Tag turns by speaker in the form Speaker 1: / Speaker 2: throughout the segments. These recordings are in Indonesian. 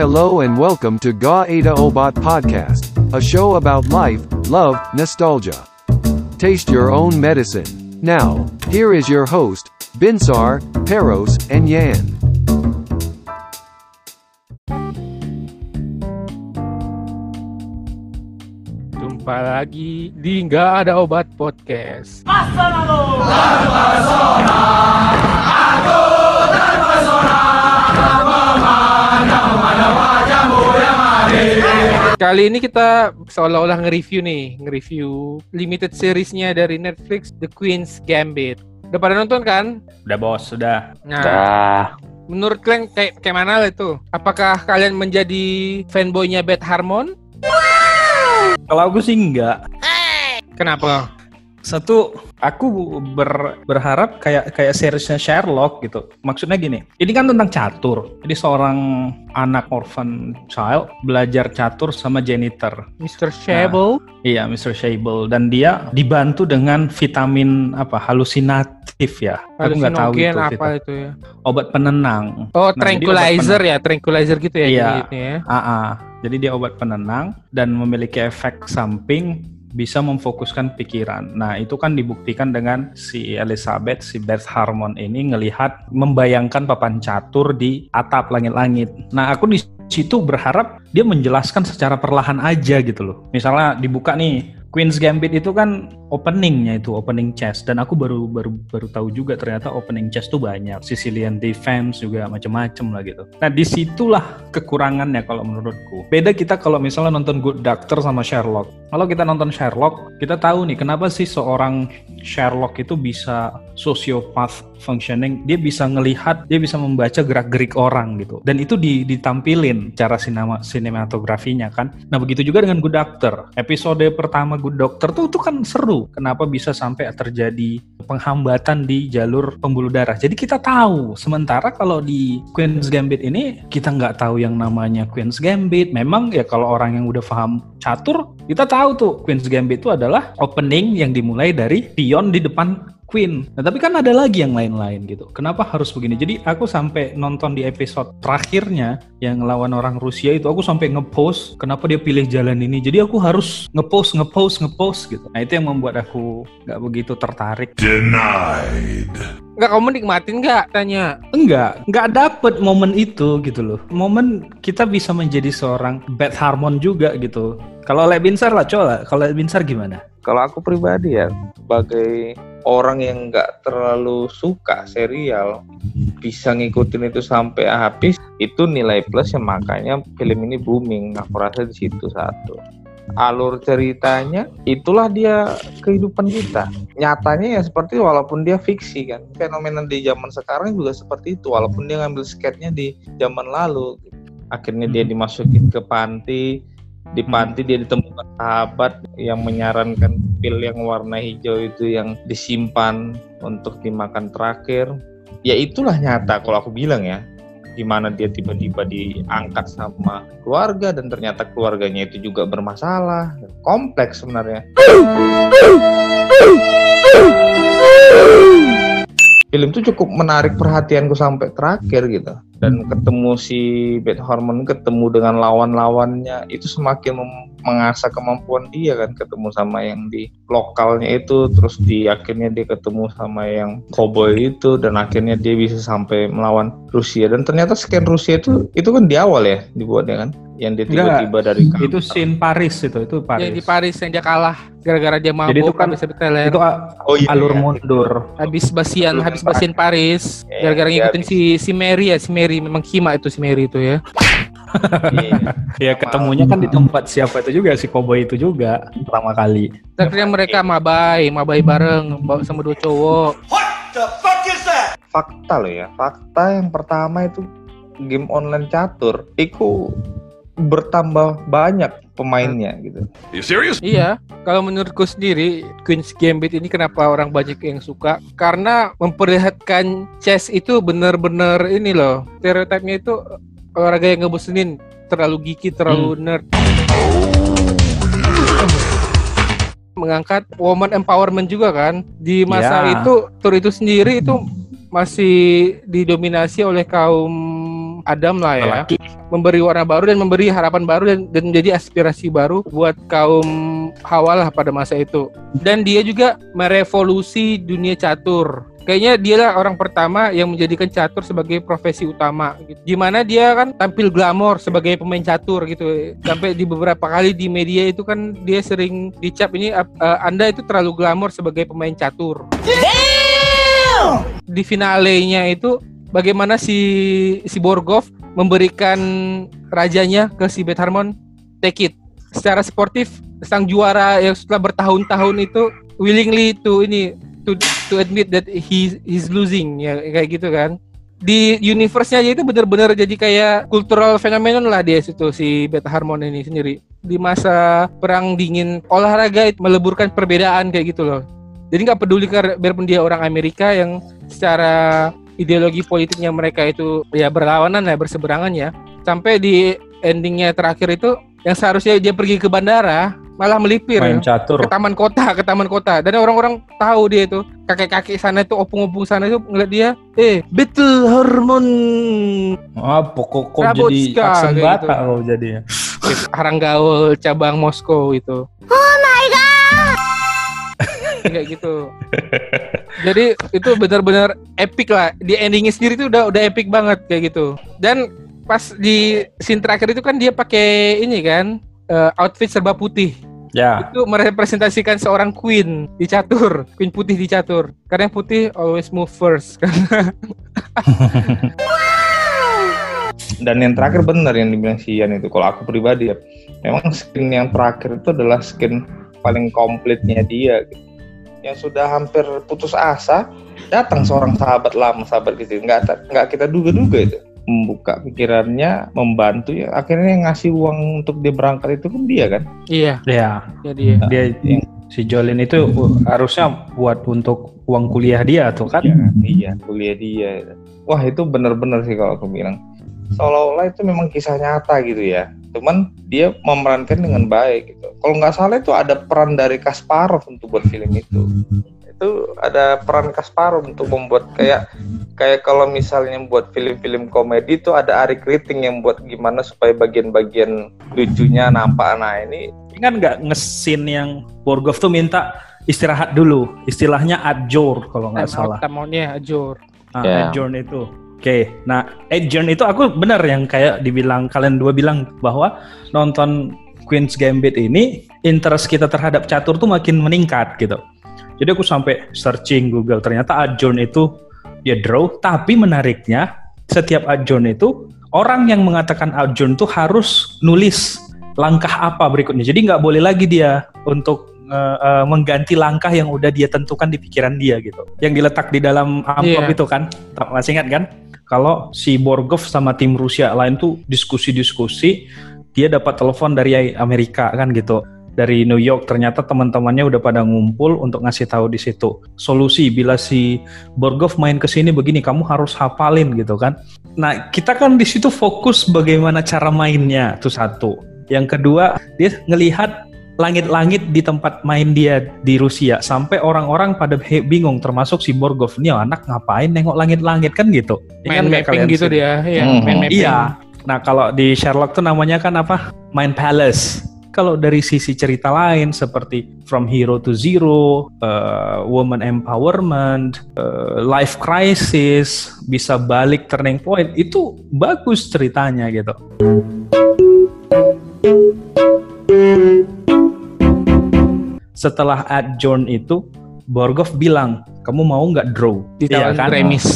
Speaker 1: Hello and welcome to Ga Ada Obat Podcast, a show about life, love, nostalgia. Taste your own medicine. Now, here is your host, Binsar, Peros, and Yan.
Speaker 2: Jumpa lagi di Nggak Ada Obat Podcast. Kali ini kita seolah-olah nge-review nih, nge-review limited seriesnya dari Netflix, The Queen's Gambit. Udah pada nonton kan?
Speaker 3: Udah bos, sudah.
Speaker 2: Nah,
Speaker 4: Dah.
Speaker 2: menurut kalian kayak, kayak mana lah itu? Apakah kalian menjadi fanboynya Beth Harmon?
Speaker 3: Kalau aku sih enggak.
Speaker 2: Kenapa?
Speaker 3: Satu, aku ber- berharap kayak kayak seriesnya Sherlock gitu. Maksudnya gini, ini kan tentang catur. Jadi seorang anak orphan child belajar catur sama janitor.
Speaker 2: Mr. Shable?
Speaker 3: Iya, Mr. Shable dan dia dibantu dengan vitamin apa halusinatif ya. Aku nggak tahu itu.
Speaker 2: apa itu ya?
Speaker 3: Obat penenang.
Speaker 2: Oh,
Speaker 3: Nah,
Speaker 2: tranquilizer
Speaker 3: obat
Speaker 2: ya, tranquilizer gitu ya
Speaker 3: Iya.
Speaker 2: jenisnya ya.
Speaker 3: Ah, ah. Jadi dia obat penenang dan memiliki efek samping bisa memfokuskan pikiran. Nah, itu kan dibuktikan dengan si Elizabeth, si Beth Harmon ini ngelihat membayangkan papan catur di atap langit-langit. Nah, aku di situ berharap dia menjelaskan secara perlahan aja gitu loh. Misalnya dibuka nih Queen's Gambit itu kan openingnya itu opening chess dan aku baru baru baru tahu juga ternyata opening chess tuh banyak Sicilian Defense juga macam-macam lah gitu. Nah di situlah kekurangannya kalau menurutku. Beda kita kalau misalnya nonton Good Doctor sama Sherlock. Kalau kita nonton Sherlock kita tahu nih kenapa sih seorang Sherlock itu bisa sociopath functioning. Dia bisa ngelihat, dia bisa membaca gerak-gerik orang gitu. Dan itu di- ditampilin cara sinema sinematografinya kan. Nah begitu juga dengan Good Doctor. Episode pertama Good Doctor tuh itu kan seru. Kenapa bisa sampai terjadi penghambatan di jalur pembuluh darah. Jadi kita tahu. Sementara kalau di Queen's Gambit ini kita nggak tahu yang namanya Queen's Gambit. Memang ya kalau orang yang udah paham catur, kita tahu tuh Queen's Gambit itu adalah opening yang dimulai dari pion di depan Queen. Nah, tapi kan ada lagi yang lain-lain gitu. Kenapa harus begini? Jadi aku sampai nonton di episode terakhirnya yang ngelawan orang Rusia itu aku sampai ngepost kenapa dia pilih jalan ini. Jadi aku harus ngepost, ngepost, ngepost gitu. Nah, itu yang membuat aku nggak begitu tertarik.
Speaker 5: Denied.
Speaker 2: Enggak kamu nikmatin nggak? Tanya.
Speaker 3: Enggak, enggak dapet momen itu gitu loh. Momen kita bisa menjadi seorang Beth Harmon juga gitu. Kalau Le Binsar lah, coba. Kalau Le Binsar gimana?
Speaker 4: Kalau aku pribadi ya, sebagai orang yang nggak terlalu suka serial, bisa ngikutin itu sampai habis, itu nilai plus yang makanya film ini booming. Aku rasa di situ satu. Alur ceritanya, itulah dia kehidupan kita. Nyatanya ya seperti walaupun dia fiksi kan. Fenomena di zaman sekarang juga seperti itu, walaupun dia ngambil sketnya di zaman lalu. Akhirnya dia dimasukin ke panti, di panti dia ditemukan sahabat yang menyarankan pil yang warna hijau itu yang disimpan untuk dimakan terakhir. Ya itulah nyata kalau aku bilang ya gimana dia tiba-tiba diangkat sama keluarga dan ternyata keluarganya itu juga bermasalah. Kompleks sebenarnya. Film itu cukup menarik perhatianku sampai terakhir gitu. Dan ketemu si Beth Harmon ketemu dengan lawan-lawannya itu semakin mem- mengasah kemampuan dia kan ketemu sama yang di lokalnya itu terus di akhirnya dia ketemu sama yang cowboy itu dan akhirnya dia bisa sampai melawan Rusia dan ternyata scan Rusia itu itu kan di awal ya dibuatnya kan yang dia tiba-tiba dari
Speaker 3: Itu scene Paris itu, itu Paris.
Speaker 2: Ya, di Paris yang dia kalah gara-gara dia mabuk
Speaker 3: Jadi itu kan-
Speaker 2: habis teler.
Speaker 3: Itu
Speaker 4: oh iya,
Speaker 3: alur
Speaker 4: iya.
Speaker 3: mundur.
Speaker 2: habis basian habis basian Paris
Speaker 4: Iya,
Speaker 2: gara-gara
Speaker 4: iya,
Speaker 2: ngikutin si si Mary ya si Mary memang Kima itu si Mary itu ya
Speaker 4: Iya.
Speaker 3: Ya ketemunya kan di tempat siapa itu juga si cowboy itu juga pertama kali.
Speaker 2: akhirnya mereka mabai mabai bareng bawa sama dua cowok
Speaker 4: fakta loh ya fakta yang pertama itu game online catur itu bertambah banyak pemainnya gitu
Speaker 5: You serious?
Speaker 2: iya kalau menurutku sendiri Queen's Gambit ini kenapa orang banyak yang suka karena memperlihatkan chess itu benar-benar ini loh stereotipnya itu olahraga yang ngebosenin. Terlalu geeky terlalu nerd. Mengangkat woman empowerment juga kan? Di masa
Speaker 3: Ya.
Speaker 2: itu tur itu sendiri itu masih didominasi oleh kaum Adam lah ya.
Speaker 3: Lelaki.
Speaker 2: memberi warna baru dan memberi harapan baru dan, dan menjadi aspirasi baru buat kaum Hawa lah pada masa itu. Dan dia juga merevolusi dunia catur kayaknya dialah orang pertama yang menjadikan catur sebagai profesi utama gitu. Gimana dia kan tampil glamor sebagai pemain catur gitu. Sampai di beberapa kali di media itu kan dia sering dicap ini eh, Anda itu terlalu glamor sebagai pemain catur. Di finalenya itu bagaimana si si Borgov memberikan rajanya ke si Beth Harmon take it. Secara sportif sang juara yang setelah bertahun-tahun itu willingly to ini to to admit that he he's losing ya kayak gitu kan. Di universe-nya aja itu benar-benar jadi kayak cultural phenomenon lah dia situ si Beta Harmon ini sendiri. Di masa perang dingin olahraga itu meleburkan perbedaan kayak gitu loh. Jadi nggak peduli biarpun dia orang Amerika yang secara ideologi politiknya mereka itu ya berlawanan ya berseberangan ya. Sampai di endingnya terakhir itu yang seharusnya dia pergi ke bandara malah melipir.
Speaker 3: Main
Speaker 2: ya
Speaker 3: catur.
Speaker 2: ke taman kota ke taman kota. Dan orang-orang tahu dia itu. Kakek-kakek sana itu opung-opung sana itu ngeliat dia eh betul hormon
Speaker 3: Ah, pokok kok
Speaker 2: Rabot
Speaker 3: jadi
Speaker 2: ska,
Speaker 3: aksen Batak
Speaker 2: gitu.
Speaker 3: kau jadinya.
Speaker 2: Haranggaul cabang Moskow itu. Oh my god! Kayak gitu. Jadi itu benar-benar epic lah. Di endingnya sendiri itu udah udah epic banget kayak gitu. Dan pas di scene terakhir itu kan dia pakai ini kan eh, outfit serba putih
Speaker 3: Ya,
Speaker 2: itu merepresentasikan seorang queen di catur, queen putih di catur. Karena yang putih always move first.
Speaker 4: Dan yang terakhir benar yang dibilang si Ian itu. Kalau aku pribadi ya, memang skin yang terakhir itu adalah skin paling komplitnya dia. gitu. Yang sudah hampir putus asa, datang seorang sahabat lama, sahabat gitu. Nggak, nggak kita duga-duga itu. Membuka pikirannya, membantu ya. Akhirnya yang ngasih uang untuk dia berangkat itu kan dia kan.
Speaker 2: iya,
Speaker 3: ya.
Speaker 2: jadi
Speaker 3: Dia si Jolin itu harusnya buat untuk uang kuliah dia tuh kan.
Speaker 4: Iya, iya, kuliah dia. Wah itu bener-bener sih kalau aku bilang. Seolah-olah itu memang kisah nyata gitu ya. Cuman dia memerankan dengan baik gitu. Kalau nggak salah itu ada peran dari Kasparov untuk buat film itu. Itu ada peran Kasparov untuk membuat kayak kayak kalau misalnya buat film-film komedi itu ada Ari Kriting yang buat gimana supaya bagian-bagian lucunya nampak. Nah ini
Speaker 3: Kan nggak ngesin yang Borgov tuh minta istirahat dulu. Istilahnya adjour kalau nggak salah.
Speaker 2: Tamonnya Ajor.
Speaker 3: Ah,
Speaker 4: Ya.
Speaker 3: adjourn itu. Oke, nah adjourn itu aku benar yang kayak dibilang kalian dua bilang bahwa nonton Queen's Gambit ini interest kita terhadap catur tuh makin meningkat gitu. Jadi aku sampai searching Google ternyata adjourn itu ya draw, tapi menariknya setiap adjourn itu orang yang mengatakan adjourn tuh harus nulis langkah apa berikutnya. Jadi nggak boleh lagi dia untuk eh, eh, mengganti langkah yang udah dia tentukan di pikiran dia gitu. Yang diletak di dalam amplop
Speaker 2: Iya.
Speaker 3: itu kan, Tak- masih ingat kan? Kalau si Borgov sama tim Rusia lain tuh diskusi-diskusi, dia dapat telepon dari Amerika kan gitu. Dari New York ternyata teman-temannya udah pada ngumpul untuk ngasih tahu di situ solusi bila si Borgov main ke sini begini kamu harus hafalin gitu kan. Nah, kita kan di situ fokus bagaimana cara mainnya itu satu. Yang kedua, dia ngelihat langit-langit di tempat main dia di Rusia sampai orang-orang pada bingung termasuk si Borgov nih anak ngapain nengok langit-langit kan gitu.
Speaker 2: Main
Speaker 3: Ingat nggak
Speaker 2: mapping
Speaker 3: kalian
Speaker 2: gitu
Speaker 3: sih?
Speaker 2: dia. Iya,
Speaker 4: Hmm.
Speaker 2: main mapping.
Speaker 3: Iya. Nah, kalau di Sherlock tuh namanya kan apa? Mind Palace. Kalau dari sisi cerita lain seperti From Hero to Zero, uh, Woman Empowerment, uh, Life Crisis, bisa balik turning point, itu bagus ceritanya gitu. Setelah adjourn itu, Borgov bilang, kamu mau nggak draw?
Speaker 2: Ditawarin
Speaker 3: Iya kan?
Speaker 2: remis.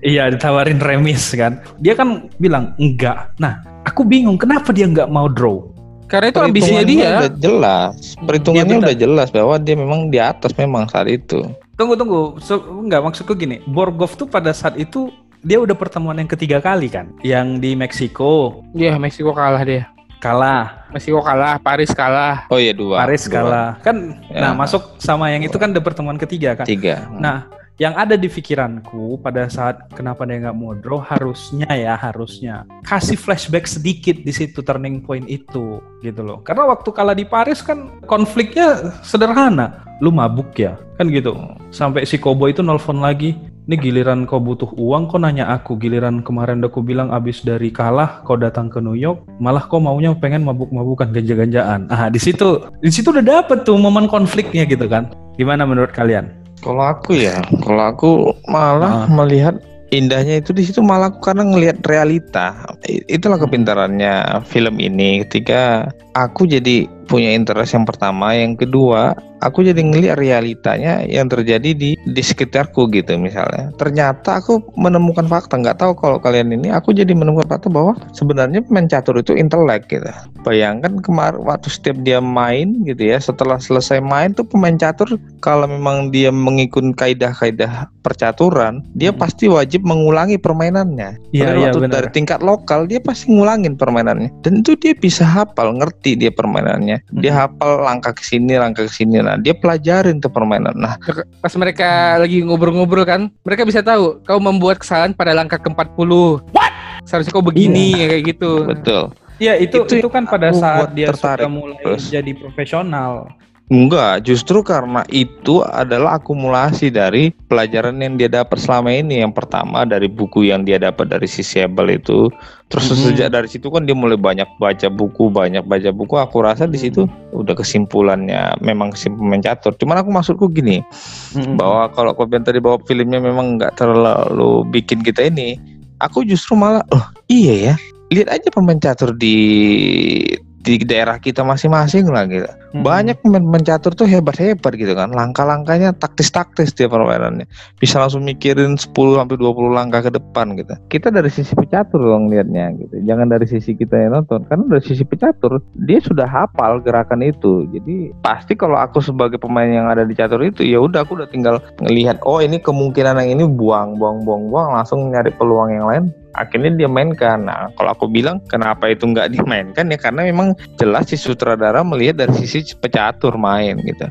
Speaker 3: Iya ditawarin remis kan. Dia kan bilang enggak. Nah aku bingung kenapa dia nggak mau draw.
Speaker 2: Karena itu ambisinya
Speaker 4: perhitungannya
Speaker 2: dia.
Speaker 4: udah jelas. Perhitungannya
Speaker 3: Iya,
Speaker 4: udah jelas bahwa dia memang di atas memang saat itu.
Speaker 3: Tunggu tunggu. So, enggak maksudku gini. Borgov tuh pada saat itu dia udah pertemuan yang ketiga kali kan. Yang di Meksiko
Speaker 2: Iya, Meksiko kalah dia.
Speaker 3: kalah,
Speaker 2: Meksiko kalah, Paris kalah.
Speaker 4: Oh iya dua.
Speaker 3: Paris
Speaker 4: Dua.
Speaker 3: kalah. Kan
Speaker 4: Ya.
Speaker 3: nah masuk sama yang itu kan udah pertemuan ketiga kan.
Speaker 4: Tiga.
Speaker 3: Nah, yang ada di pikiranku pada saat kenapa dia nggak draw harusnya ya harusnya kasih flashback sedikit di situ turning point itu gitu loh. Karena waktu kalah di Paris kan konfliknya sederhana. Lu mabuk ya kan gitu. Sampai si Kobo itu nelfon lagi, Ini giliran kau butuh uang, kau nanya aku. Giliran kemarin udah aku bilang abis dari kalah, kau datang ke New York, malah kau maunya pengen mabuk-mabukan ganja-ganjaan. Ah, di situ, di situ udah dapet tuh momen konfliknya gitu kan. Gimana menurut kalian?
Speaker 4: Kalau aku ya, kalau aku malah
Speaker 3: Ah.
Speaker 4: melihat indahnya itu di situ malah aku karena ngelihat realita. Itulah kepintarannya film ini ketika aku jadi punya interest yang pertama, yang kedua aku jadi ngelihat realitanya yang terjadi di di sekitarku gitu misalnya. Ternyata aku menemukan fakta, nggak tahu kalau kalian ini aku jadi menemukan fakta bahwa sebenarnya pemain catur itu intelek gitu. Bayangkan kemarin waktu setiap dia main gitu ya, setelah selesai main tuh pemain catur kalau memang dia mengikuti kaidah-kaidah percaturan, dia
Speaker 3: Hmm.
Speaker 4: pasti wajib mengulangi permainannya.
Speaker 3: Iya, iya, benar.
Speaker 4: dari tingkat lokal dia pasti ngulangin permainannya. Dan itu dia bisa hafal, ngerti dia permainannya. Dia hafal langkah ke sini, langkah ke sini. Nah, dia pelajarin tuh permainan. Nah,
Speaker 2: Pas mereka lagi ngobrol-ngobrol kan, mereka bisa tahu kau membuat kesalahan pada langkah ke-40. What? Seharusnya kau begini kayak gitu.
Speaker 4: betul.
Speaker 3: Iya itu
Speaker 4: Itu
Speaker 3: itu, kan pada saat dia
Speaker 4: tertarik.
Speaker 3: sudah mulai
Speaker 4: Terus.
Speaker 3: jadi profesional.
Speaker 4: Enggak, justru karena itu adalah akumulasi dari pelajaran yang dia dapat selama ini. Yang pertama dari buku yang dia dapat dari si Sebel itu. Terus
Speaker 3: Mhm.
Speaker 4: sejak dari situ kan dia mulai banyak baca buku, banyak baca buku. Aku rasa di situ udah kesimpulannya memang kesimpulan catur. Cuman aku maksudku gini, bahwa kalau komentar di bawah filmnya memang nggak terlalu bikin kita ini. Aku justru malah, oh iya ya, lihat aja pemain catur di di daerah kita masing-masing lah gitu.
Speaker 3: Hmm.
Speaker 4: Banyak pemain catur tuh hebat-hebat gitu kan. Langkah-langkahnya taktis-taktis dia permainannya. Bisa langsung mikirin 10 sampai 20 langkah ke depan gitu. Kita dari sisi pecatur dong liatnya gitu. Jangan dari sisi kita yang nonton. Karena dari sisi pecatur dia sudah hafal gerakan itu. Jadi pasti kalau aku sebagai pemain yang ada di catur itu ya udah aku udah tinggal ngelihat oh ini kemungkinan yang ini buang buang buang buang langsung nyari peluang yang lain akhirnya dia mainkan. Nah, kalau aku bilang kenapa itu nggak dimainkan ya karena memang jelas si sutradara melihat dari sisi pecatur main gitu.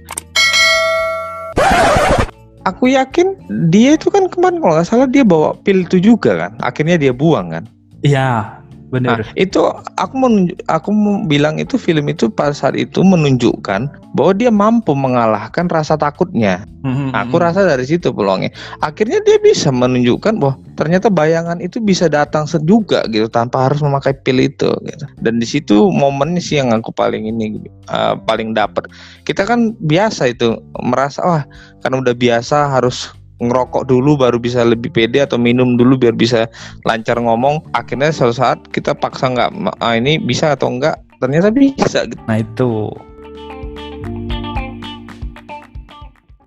Speaker 4: Aku yakin dia itu kan kemarin kalau nggak salah dia bawa pil itu juga kan. Akhirnya dia buang kan.
Speaker 3: Iya
Speaker 4: Nah,
Speaker 3: benar.
Speaker 4: itu aku menunjuk, aku mau bilang itu film itu pada saat itu menunjukkan bahwa dia mampu mengalahkan rasa takutnya.
Speaker 3: Mhm,
Speaker 4: Aku
Speaker 3: mhm.
Speaker 4: rasa dari situ peluangnya. Akhirnya dia bisa menunjukkan bahwa ternyata bayangan itu bisa datang juga gitu tanpa harus memakai pil itu gitu. Dan di situ momennya sih yang aku paling ini uh, paling dapat. Kita kan biasa itu merasa wah kan udah biasa harus ngerokok dulu baru bisa lebih pede atau minum dulu biar bisa lancar ngomong. Akhirnya suatu saat kita paksa nggak ah, ini bisa atau enggak ternyata bisa gitu.
Speaker 3: Nah itu